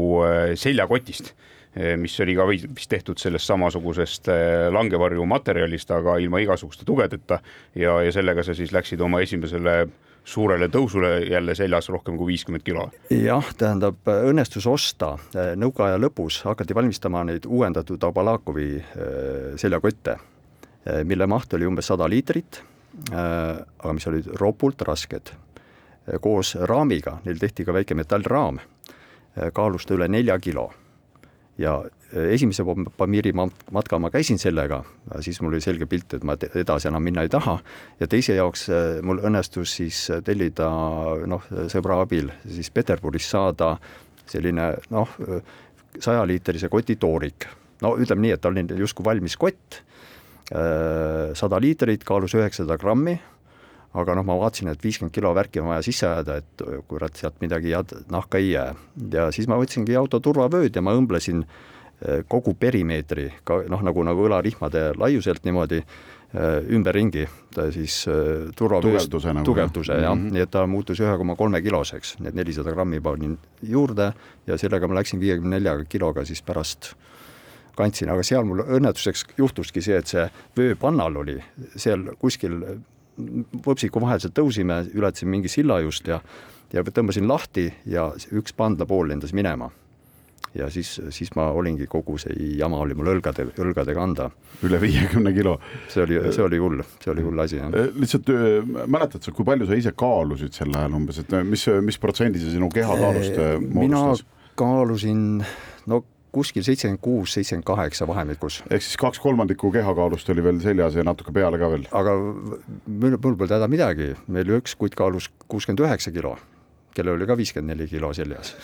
seljakotist Eh, mis oli ka vist tehtud sellest samasugusest eh, langevarju materjalist, aga ilma igasuguste tugedeta ja, ja sellega sa siis läksid oma esimesele suurele tõusule jälle seljas rohkem kui viiskümmend kilo. jah, tähendab õnnestus osta nõukaaja lõpus hakati valmistama neid uuendatud Abalakovi seljakotte, mille maht oli umbes sada liitrit, aga mis olid ropult rasked. koos raamiga, neil tehti ka väike metallraam, kaalus ta üle nelja kilo. Ja eh, esimese Pamiri matka ma käisin sellega, siis mul oli selge pilt, et ma edasi enam minna ei taha. Ja teise jaoks eh, mul õnnestus siis tellida noh, sõbra abil siis Peterburis saada selline noh, sajaliitrise koti toorik. no ütleme nii, et ta oli justkui valmis kott, sada liitrit, kaalus üheksasada grammi aga noh, ma vaatasin, et viiskümmend kilo värki on vaja sisse ajada, et kurat, sealt midagi head nahka ei jää. ja siis ma võtsingi auto turvavööd ja ma õmblesin kogu perimeetri ka noh, nagu, nagu õlarihmade laiuselt niimoodi ümberringi. Siis eh, turvavööst tugevduse, nagu, tugevduse jah. Mm, -hmm. nii et ta muutus ühe koma kolme kiloseks, need nelisada grammi panin juurde ja sellega ma läksin viiekümne nelja kiloga siis pärast kandsin, aga seal mul õnnetuseks juhtuski see, et see vööpannal oli seal kuskil võpsiku vaheselt tõusime, ületasin mingi silla just ja, ja tõmbasin lahti ja üks pandlapool lendas minema. ja siis, siis ma olingi, kogu see jama oli mul õlgade, õlgade kanda. üle viiekümne kilo. see oli, see oli hull, see oli hull asi, jah. Äh, lihtsalt äh, mäletad sa, kui palju sa ise kaalusid sel ajal umbes, et mis, mis protsendi see sinu kehakaalust äh, moodustas? mina kaalusin, no kuskil seitsekümmend kuus, seitsekümmend kaheksa vahemikus. ehk siis kaks kolmandikku kehakaalust oli veel seljas ja natuke peale ka veel? aga mul, mul polnud häda midagi, meil üks kutt kaalus kuuskümmend üheksa kilo, kellel oli ka viiskümmend neli kilo seljas.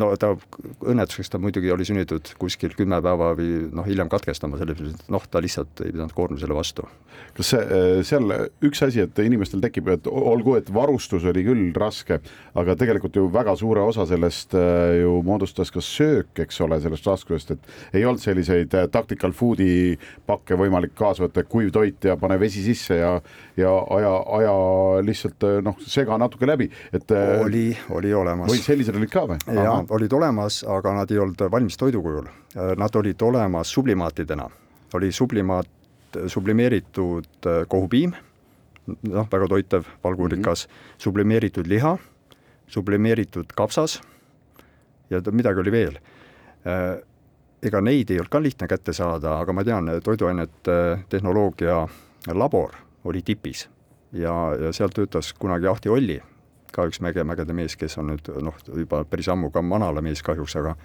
No ta õnnetuseks ta muidugi oli sunnitud kuskil kümme päeva või noh, hiljem katkestama, sellepärast et noh, ta lihtsalt ei pidanud koormusele vastu. kas see, äh, seal üks asi, et inimestel tekib, et olgu, et varustus oli küll raske, aga tegelikult ju väga suure osa sellest äh, ju moodustas ka söök, eks ole, sellest raskusest, et ei olnud selliseid äh, tactical food'i pakke võimalik kaasa võtta, kuiv toit ja pane vesi sisse ja, ja aja, aja lihtsalt noh, sega natuke läbi, et. oli, oli olemas. või sellised olid ka või? Jaa, olid olemas, aga nad ei olnud valmis toidu kujul. Nad olid olemas sublimaatidena, oli sublimaat, sublimeeritud äh, kohupiim, noh, väga toitev, valgurikas mm, -hmm. sublimeeritud liha, sublimeeritud kapsas ja midagi oli veel. Äh, ega neid ei olnud ka lihtne kätte saada, aga ma tean, toiduainete tehnoloogia labor oli tipis ja, ja seal töötas kunagi Ahti Olli ka üks mäge, mägede mees, kes on nüüd noh, juba päris ammu ka manala mees kahjuks, aga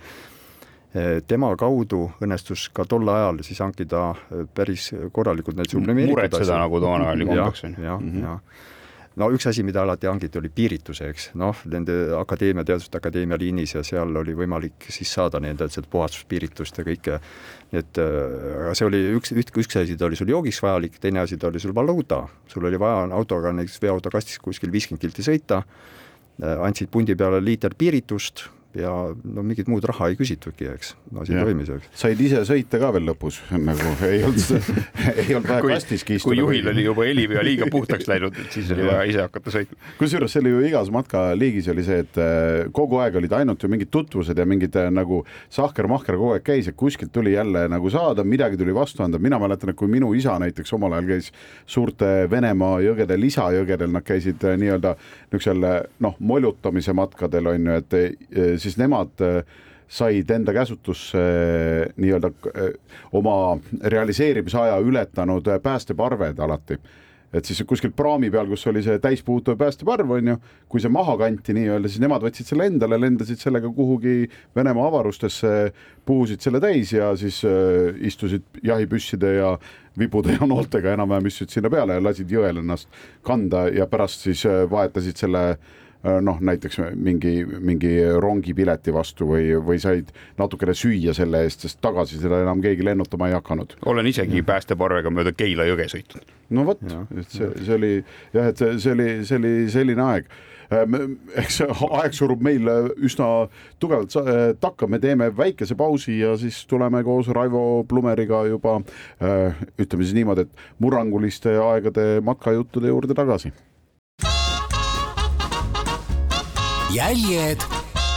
eh, tema kaudu õnnestus ka tol ajal siis hankida eh, päris korralikult neid sublimeeritud muretseda nagu toona oli kombeks, on ju. jah, mhm. jah no üks asi, mida alati hangiti, oli piirituse, eks, noh, nende akadeemia, Teaduste Akadeemia liinis ja seal oli võimalik siis saada nii-öelda seda puhastuspiiritust ja kõike, et äh, aga see oli üks, üks asi, ta oli sul joogiks vajalik, teine asi, ta oli sul valuuta, sul oli vaja autoga näiteks veoautokastis kuskil viiskümmend kilti sõita, äh, andsid pundi peale liiter piiritust ja no mingit muud raha ei küsitudki, eks, asi toimis, eks. said ise sõita ka veel lõpus, nagu ei olnud ei olnud vaja kastiski istuda. kui juhil oli juba helipea liiga puhtaks läinud, et siis oli vaja ise hakata sõitma. kusjuures see oli ju igas matkaliigis oli see, et äh, kogu aeg olid ainult ju mingid tutvused ja mingid äh, nagu sahker-mahker kogu aeg käis, et kuskilt tuli jälle nagu saada, midagi tuli vastu anda, mina mäletan, et kui minu isa näiteks omal ajal käis suurte Venemaa jõgedel, lisajõgedel, nad käisid äh, nii-öelda niisugusel noh, moljutamise matkadel on ju, et siis nemad äh, said enda käsutusse äh, nii-öelda äh, oma realiseerimisaja ületanud päästeparved alati. Et siis kuskil praami peal, kus oli see täispuutuv päästeparv, on ju, kui see maha kanti nii-öelda, siis nemad võtsid selle endale, lendasid sellega kuhugi Venemaa avarustesse, puhusid selle täis ja siis äh, istusid jahipüsside ja vibude ja nooltega enam-vähem istusid sinna peale ja lasid jõel ennast kanda ja pärast siis äh, vahetasid selle äh, noh, näiteks mingi, mingi rongipileti vastu või, või said natukene süüa selle eest, sest tagasi seda enam keegi lennutama ei hakanud. olen isegi päästeparvega mööda Keila jõge sõitnud. no vot, et see, see oli jah, et see, see oli, see oli selline aeg äh, eks aeg surub meil üsna tugevalt äh, takka, me teeme väikese pausi ja siis tuleme koos Raivo Plumeriga juba ütleme siis niimoodi, et murranguliste aegade matkajuttude juurde tagasi jäljed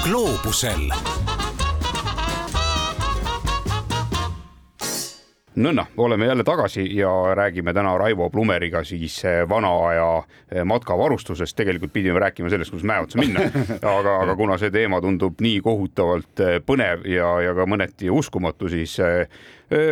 gloobusel nõnda, oleme jälle tagasi ja räägime täna Raivo Plumeriga siis eh, vana aja eh, matkavarustusest. tegelikult pidime rääkima sellest, kuidas mäe otsa minna, aga, aga kuna see teema tundub nii kohutavalt eh, põnev ja, ja ka mõneti uskumatu, siis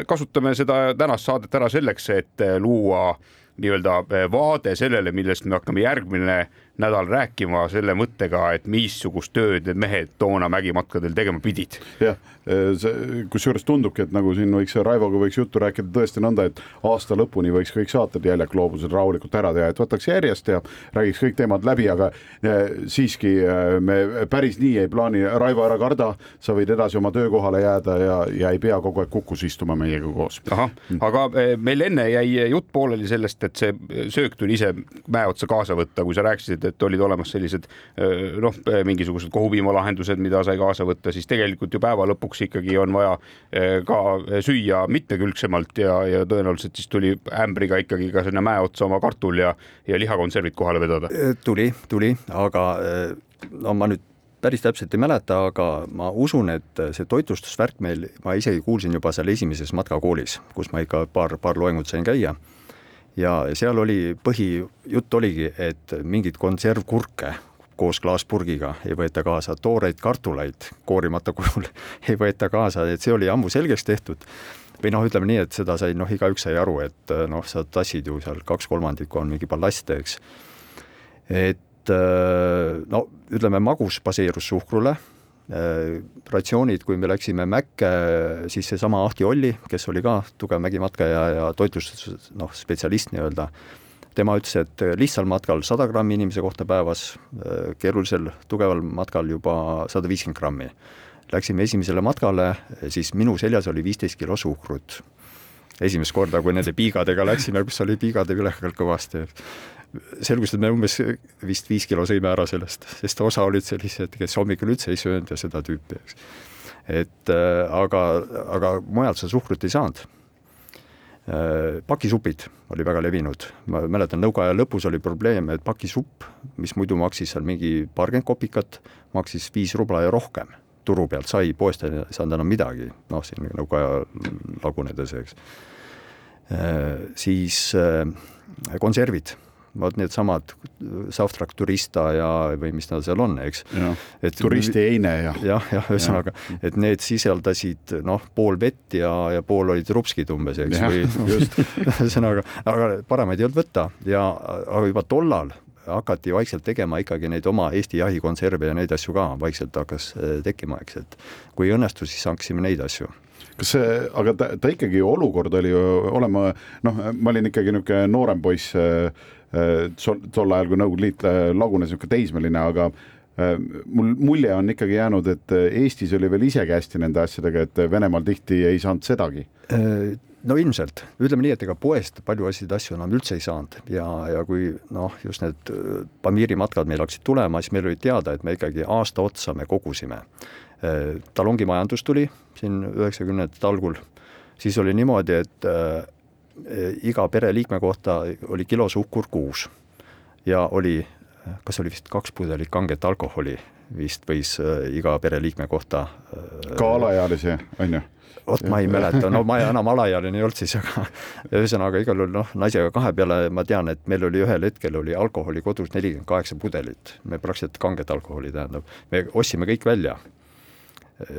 kasutame seda tänast saadet ära selleks, et luua nii-öelda vaade sellele, millest me hakkame järgmine nädal rääkima selle mõttega, et missugust tööd need mehed toona mägimatkadel tegema pidid. jah, see kusjuures tundubki, et nagu siin võiks Raivoga võiks juttu rääkida tõesti nõnda, et aasta lõpuni võiks kõik saated Jäljak gloobusel rahulikult ära teha, et võtaks järjest ja räägiks kõik teemad läbi, aga eh, siiski eh, me päris nii ei plaani, Raivo, ära karda, sa võid edasi oma töökohale jääda ja, ja ei pea kogu aeg kukus istuma meiega koos. ahah, aga eh, meil enne jäi jutt pooleli sellest, et see söök tuli ise mäe otsa kaasa võtta, kui sa rääkisid, et olid olemas sellised noh, mingisugused kohupiimalahendused, mida sai kaasa võtta, siis tegelikult ju päeva lõpuks ikkagi on vaja ka süüa mitmekülgsemalt ja, ja tõenäoliselt siis tuli ämbriga ikkagi ka sinna mäe otsa oma kartul ja, ja lihakonservid kohale vedada. tuli, tuli, aga no ma nüüd päris täpselt ei mäleta, aga ma usun, et see toitlustusvärk meil, ma isegi kuulsin juba seal esimeses matkakoolis, kus ma ikka paar, paar loengut sain käia ja seal oli, põhijutt oligi, et mingeid konservkurke koos klaaspurgiga ei võeta kaasa, tooreid kartuleid koorimata kujul ei võeta kaasa, et see oli ammu selgeks tehtud. või noh, ütleme nii, et seda sai noh, igaüks sai aru, et noh, sa tassid ju seal kaks kolmandikku on mingi ballaste, eks. et no ütleme, magus baseerus suhkrule ratsioonid, kui me läksime Mäkke, siis seesama Ahti Olli, kes oli ka tugev mägimatkaja ja toitlustus, noh, spetsialist nii-öelda, tema ütles, et lihtsal matkal sada grammi inimese kohta päevas, keerulisel tugeval matkal juba sada viiskümmend grammi. Läksime esimesele matkale, siis minu seljas oli viisteist kilo suhkrut. esimest korda, kui nende piigadega läksime, kus oli piigade ülekaal kõvasti selgus, et me umbes vist viis kilo sõime ära sellest, sest osa olid sellised, kes hommikul üldse ei söönud ja seda tüüpi, eks. et äh, aga, aga mujalt seda suhkrut ei saanud äh,. pakisupid oli väga levinud, ma mäletan, nõukaaja lõpus oli probleem, et pakisupp, mis muidu maksis seal mingi paarkümmend kopikat, maksis viis rubla ja rohkem turu pealt sai, poest ei saanud enam midagi, noh, siin nõukaaja lagunedes, eks äh,. siis konservid vot needsamad Southtrack Turista ja, või mis nad seal on, eks. turisti eine ja. jah, jah, ühesõnaga, et need sisaldasid noh, pool vett ja, ja pool olid rupskid umbes, eks, või ühesõnaga, aga paremaid ei olnud võtta ja aga juba tollal hakati vaikselt tegema ikkagi neid oma Eesti jahikonserve ja neid asju ka vaikselt hakkas äh, tekkima, eks, et kui ei õnnestu, siis hakkasime neid asju kas aga ta, ta ikkagi olukord oli ju olema, noh, ma olin ikkagi niisugune noorem poiss äh, tol ajal, kui Nõukogude Liit äh, lagunes, niisugune teismeline, aga äh, mul mulje on ikkagi jäänud, et äh, Eestis oli veel isegi hästi nende asjadega, et Venemaal tihti ei saanud sedagi. no ilmselt, ütleme nii, et ega poest palju asju, asju enam üldse ei saanud ja, ja kui noh, just need Pamiri matkad meil hakkasid tulema, siis meil oli teada, et me ikkagi aasta otsa me kogusime. Talongimajandus tuli siin üheksakümnendate algul, siis oli niimoodi, et iga pereliikme kohta oli kilo suhkur kuus. Ja oli, kas oli vist kaks pudelit kanget alkoholi vist võis äh, iga pereliikme kohta äh, ka alaealisi, on ju? vot ma ei mäleta, no ma enam alaealine ei olnud siis, aga ühesõnaga igal juhul noh, naisega kahe peale ma tean, et meil oli ühel hetkel oli alkoholi kodus nelikümmend kaheksa pudelit, me praktiliselt kanget alkoholi tähendab, me ostsime kõik välja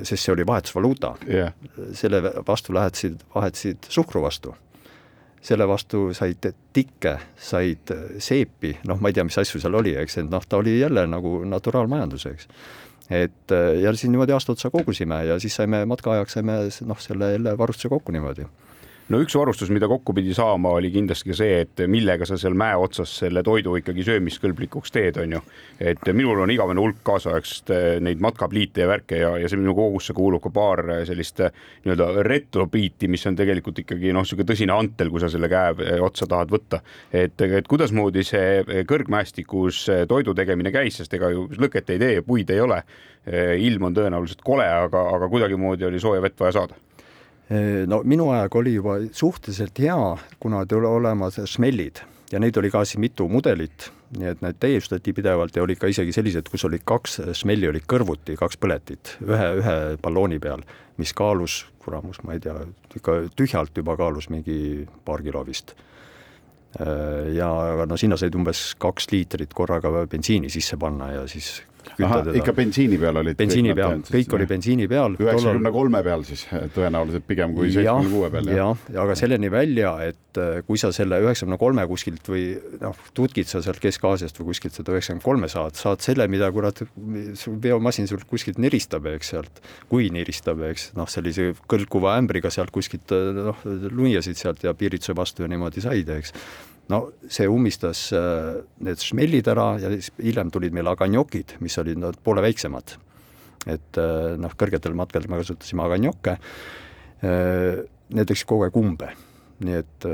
sest see oli vahetusvaluuta. Yeah.. selle vastu lähetasid, vahetasid suhkru vastu. Selle vastu said tikke, said seepi, noh, ma ei tea, mis asju seal oli, eks, et noh, ta oli jälle nagu naturaalmajandus, eks. et ja siis niimoodi aasta otsa kogusime ja siis saime matkaajaks, saime noh, selle jälle varustuse kokku niimoodi no üks varustus, mida kokku pidi saama, oli kindlasti ka see, et millega sa seal mäe otsas selle toidu ikkagi söömiskõlblikuks teed, on ju. et minul on igavene hulk kaasaegset eh, neid matkapliite ja värke ja, ja see minu kogusse kuulub ka paar eh, sellist eh, nii-öelda retropiiti, mis on tegelikult ikkagi noh, niisugune tõsine antel, kui sa selle käe otsa tahad võtta. et, et kuidasmoodi see kõrgmäestikus toidu tegemine käis, sest ega ju lõket ei tee ja puid ei ole. ilm on tõenäoliselt kole, aga, aga kuidagimoodi oli sooja vett vaja saada no minu ajaga oli juba suhteliselt hea, kuna oli olemas smellid ja neid oli ka siis mitu mudelit, nii et need täiustati pidevalt ja olid ka isegi sellised, kus olid kaks smelli olid kõrvuti, kaks põletit ühe, ühe ballooni peal, mis kaalus, kuramus, ma ei tea, ikka tühjalt juba kaalus mingi paar kilo vist. ja no sinna said umbes kaks liitrit korraga bensiini sisse panna ja siis kütta teda. ikka bensiini peal olid? bensiini peal, kõik oli bensiini peal. üheksakümne kolme peal siis tõenäoliselt pigem kui seitsmekümne kuue peal? jah, aga selleni välja, et äh, kui sa selle üheksakümne kolme kuskilt või noh, tutkid sa sealt Kesk-Aasiast või kuskilt seda üheksakümmend kolme saad, saad selle, mida kurat, veomasin sul kuskilt niristab, eks sealt, kui niristab, eks noh, sellise kõlkuva ämbriga sealt kuskilt noh, luiasid sealt ja piirituse vastu ja niimoodi said, eks no see ummistas äh, need šmellid ära ja siis hiljem tulid meil aganjokid, mis olid no poole väiksemad. et äh, noh, kõrgetel matkadel me kasutasime aganjokke, äh, need läksid kogu aeg umbe nii et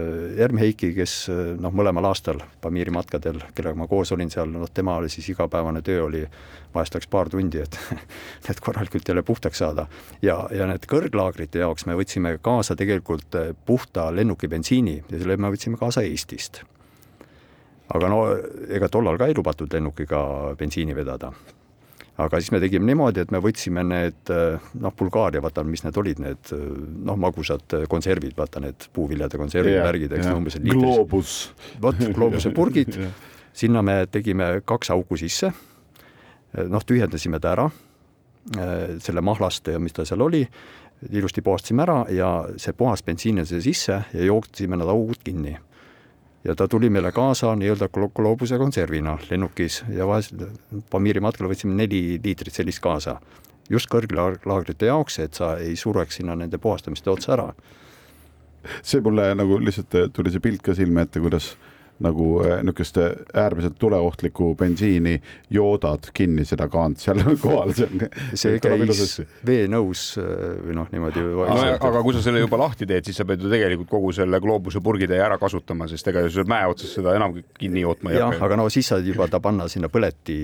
Erm Heiki, kes noh, mõlemal aastal Pamiri matkadel, kellega ma koos olin seal, noh, tema oli siis igapäevane töö oli, vahest läks paar tundi, et need korralikult jälle puhtaks saada. ja, ja need kõrglaagrite jaoks me võtsime kaasa tegelikult puhta lennukibensiini ja selle me võtsime kaasa Eestist aga no ega tollal ka ei lubatud lennukiga bensiini vedada. Aga siis me tegime niimoodi, et me võtsime need noh, Bulgaaria, vaata, mis need olid, need noh, magusad konservid, vaata need puuviljade konservid yeah,, värgid, eks yeah. umbes. gloobus. vot, gloobuse purgid yeah., sinna me tegime kaks auku sisse, noh, tühjendasime ta ära, selle mahlast ja mis ta seal oli, ilusti puhastasime ära ja see puhas bensiin jäi sisse ja jooksime need augud kinni ja ta tuli meile kaasa nii-öelda gloobuse konservina lennukis ja vahest Pamiri matkal võtsime neli liitrit sellist kaasa. just kõrglaagrite jaoks, et sa ei sureks sinna nende puhastamiste otsa ära. see mulle nagu lihtsalt tuli see pilt ka silme ette, kuidas nagu äh, niisugust äärmiselt tuleohtlikku bensiini joodad kinni seda kaant seal kohal. see käis veenõus või noh, niimoodi. No, aga kui sa selle juba lahti teed, siis sa pead ju tegelikult kogu selle gloobuse purgitäie ära kasutama, sest ega ju mäe otsas seda enam kinni jootma ei hakka. jah, aga no siis saad juba ta panna sinna põleti,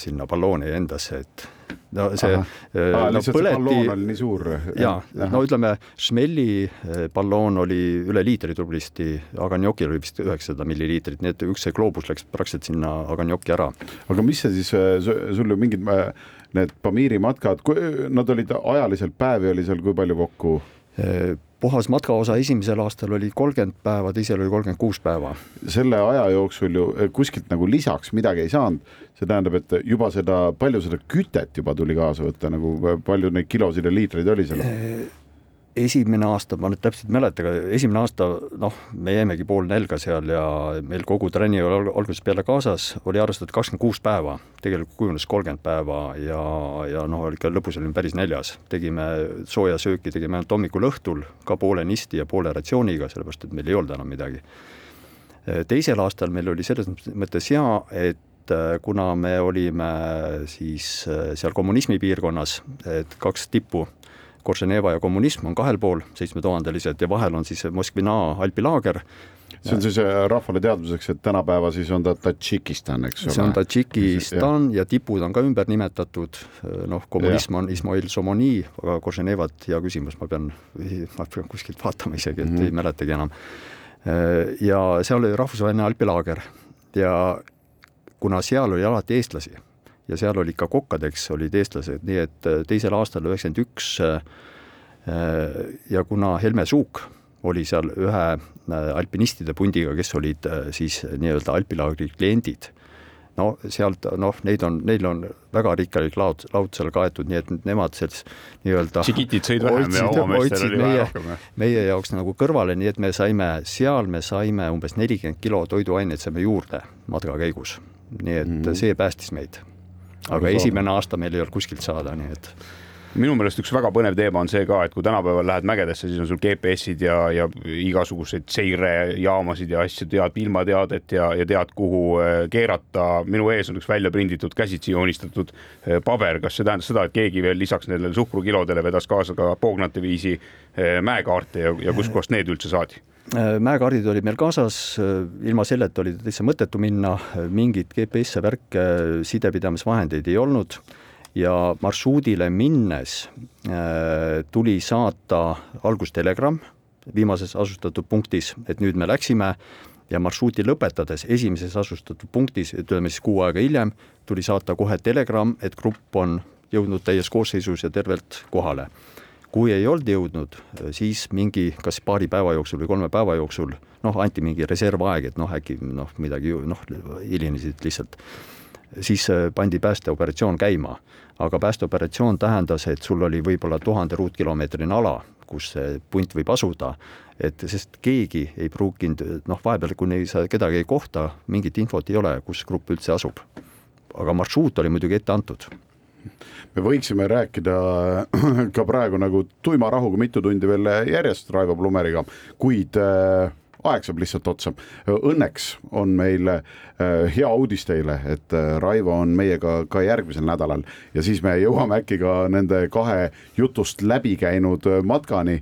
sinna ballooni endasse, et no see, äh, no põleti. oli nii suur. ja, no ütleme, Schmelli äh, balloon oli üle liitri tublisti, Aganjokil oli vist üheksasada milliliitrit, nii et üks see gloobus läks praktiliselt sinna Aganjoki ära. aga mis see siis, äh, sul ju mingid need Pamiri matkad, nad olid ajaliselt päevi oli seal kui palju kokku? Puhas matkaosa esimesel aastal oli kolmkümmend päeva, teisel oli kolmkümmend kuus päeva. selle aja jooksul ju eh, kuskilt nagu lisaks midagi ei saanud, see tähendab, et juba seda, palju seda kütet juba tuli kaasa võtta, nagu palju neid kilosid ja liitreid oli seal? Esimene aasta, ma nüüd täpselt ei mäleta, aga esimene aasta noh, me jäimegi pool nälga seal ja meil kogu trenni oli algusest peale kaasas, oli arvestatud kakskümmend kuus päeva, tegelikult kujunes kolmkümmend päeva ja, ja noh, ikka lõpus olime päris näljas. tegime sooja sööki, tegime ainult hommikul-õhtul ka poole nisti ja poole ratsiooniga, sellepärast et meil ei olnud enam midagi. teisel aastal meil oli selles mõttes hea, et kuna me olime siis seal kommunismi piirkonnas, et kaks tippu Korženeva ja kommunism on kahel pool, seitsmetuhandelised ja vahel on siis Moskvina alpilaager. see on siis äh, rahvale teadmiseks, et tänapäeva siis on ta Tadžikistan, eks ole. see on Tadžikistan ja tipud on ka ümber nimetatud, noh, kommunism ja. on Ismail Somoni, aga Korženevat, hea küsimus, ma pean, ma pean kuskilt vaatama isegi, et mm -hmm. ei mäletagi enam. Äh, ja seal oli rahvusvaheline alpilaager ja kuna seal oli alati eestlasi ja seal olid ka kokkadeks olid eestlased, nii et äh, teisel aastal, üheksakümmend üks, äh, äh, ja kuna Helme Suuk oli seal ühe alpinistide pundiga, kes olid siis nii-öelda alpilaagri kliendid, no sealt noh, neid on, neil on väga rikkalik laud, laud seal kaetud, nii et nemad selles nii-öelda tšikitid sõid vähem ja omameestel oli vähe rohkem. meie jaoks nagu kõrvale, nii et me saime, seal me saime umbes nelikümmend kilo toiduaineid saime juurde matka käigus. nii et mm see päästis meid aga esimene aasta meil ei olnud kuskilt saada, nii et minu meelest üks väga põnev teema on see ka, et kui tänapäeval lähed mägedesse, siis on sul GPS-id ja, ja igasuguseid seirejaamasid ja asju, tead ilmateadet ja, ja tead, kuhu äh, keerata. minu ees on üks välja prinditud, käsitsi joonistatud äh, paber, kas see tähendas seda, et keegi veel lisaks nendele suhkrukilodele vedas kaasa ka poognate viisi äh, mäekaarte ja, ja kustkohast need üldse saadi? Mäekaardid olid meil kaasas, ilma selleta oli täitsa mõttetu minna, mingit GPS-e värke, sidepidamisvahendeid ei olnud. Ja marsruudile minnes äh, tuli saata algus telegramm viimases asustatud punktis, et nüüd me läksime. Ja marsruuti lõpetades esimeses asustatud punktis, ütleme siis kuu aega hiljem, tuli saata kohe telegramm, et grupp on jõudnud täies koosseisus ja tervelt kohale. Kui ei olnud jõudnud, siis mingi kas paari päeva jooksul või kolme päeva jooksul noh, anti mingi reservaeg, et noh, äkki noh, midagi noh, hilinesid lihtsalt siis äh, pandi päästeoperatsioon käima. aga päästeoperatsioon tähendas, et sul oli võib-olla tuhande ruutkilomeetrine ala, kus see punt võib asuda, et sest keegi ei pruukinud, noh, vahepeal, kuni sa kedagi ei kohta, mingit infot ei ole, kus grupp üldse asub. aga marsruut oli muidugi ette antud me võiksime rääkida ka praegu nagu tuima rahuga mitu tundi veel järjest Raivo Plumeriga, kuid äh, aeg saab lihtsalt otsa. Õnneks on meil äh, hea uudis teile, et äh, Raivo on meiega ka järgmisel nädalal ja siis me jõuame äkki ka nende kahe jutust läbi käinud äh, matkani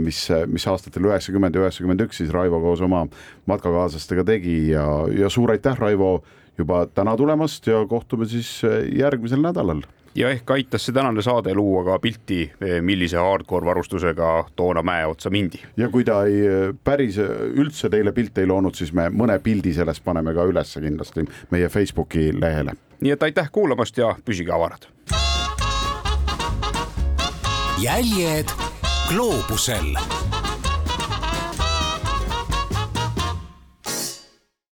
mis, mis aastatel üheksakümmend ja üheksakümmend üks siis Raivo koos oma matkakaaslastega tegi ja, ja suur aitäh, Raivo, juba täna tulemast ja kohtume siis järgmisel nädalal ja ehk aitas see tänane saade luua ka pilti, eh, millise hardcore varustusega toona mäe otsa mindi. ja kui ta ei eh, päris üldse teile pilte ei loonud, siis me mõne pildi sellest paneme ka ülesse kindlasti meie Facebooki lehele. nii et aitäh kuulamast ja püsige avarad. jäljed gloobusel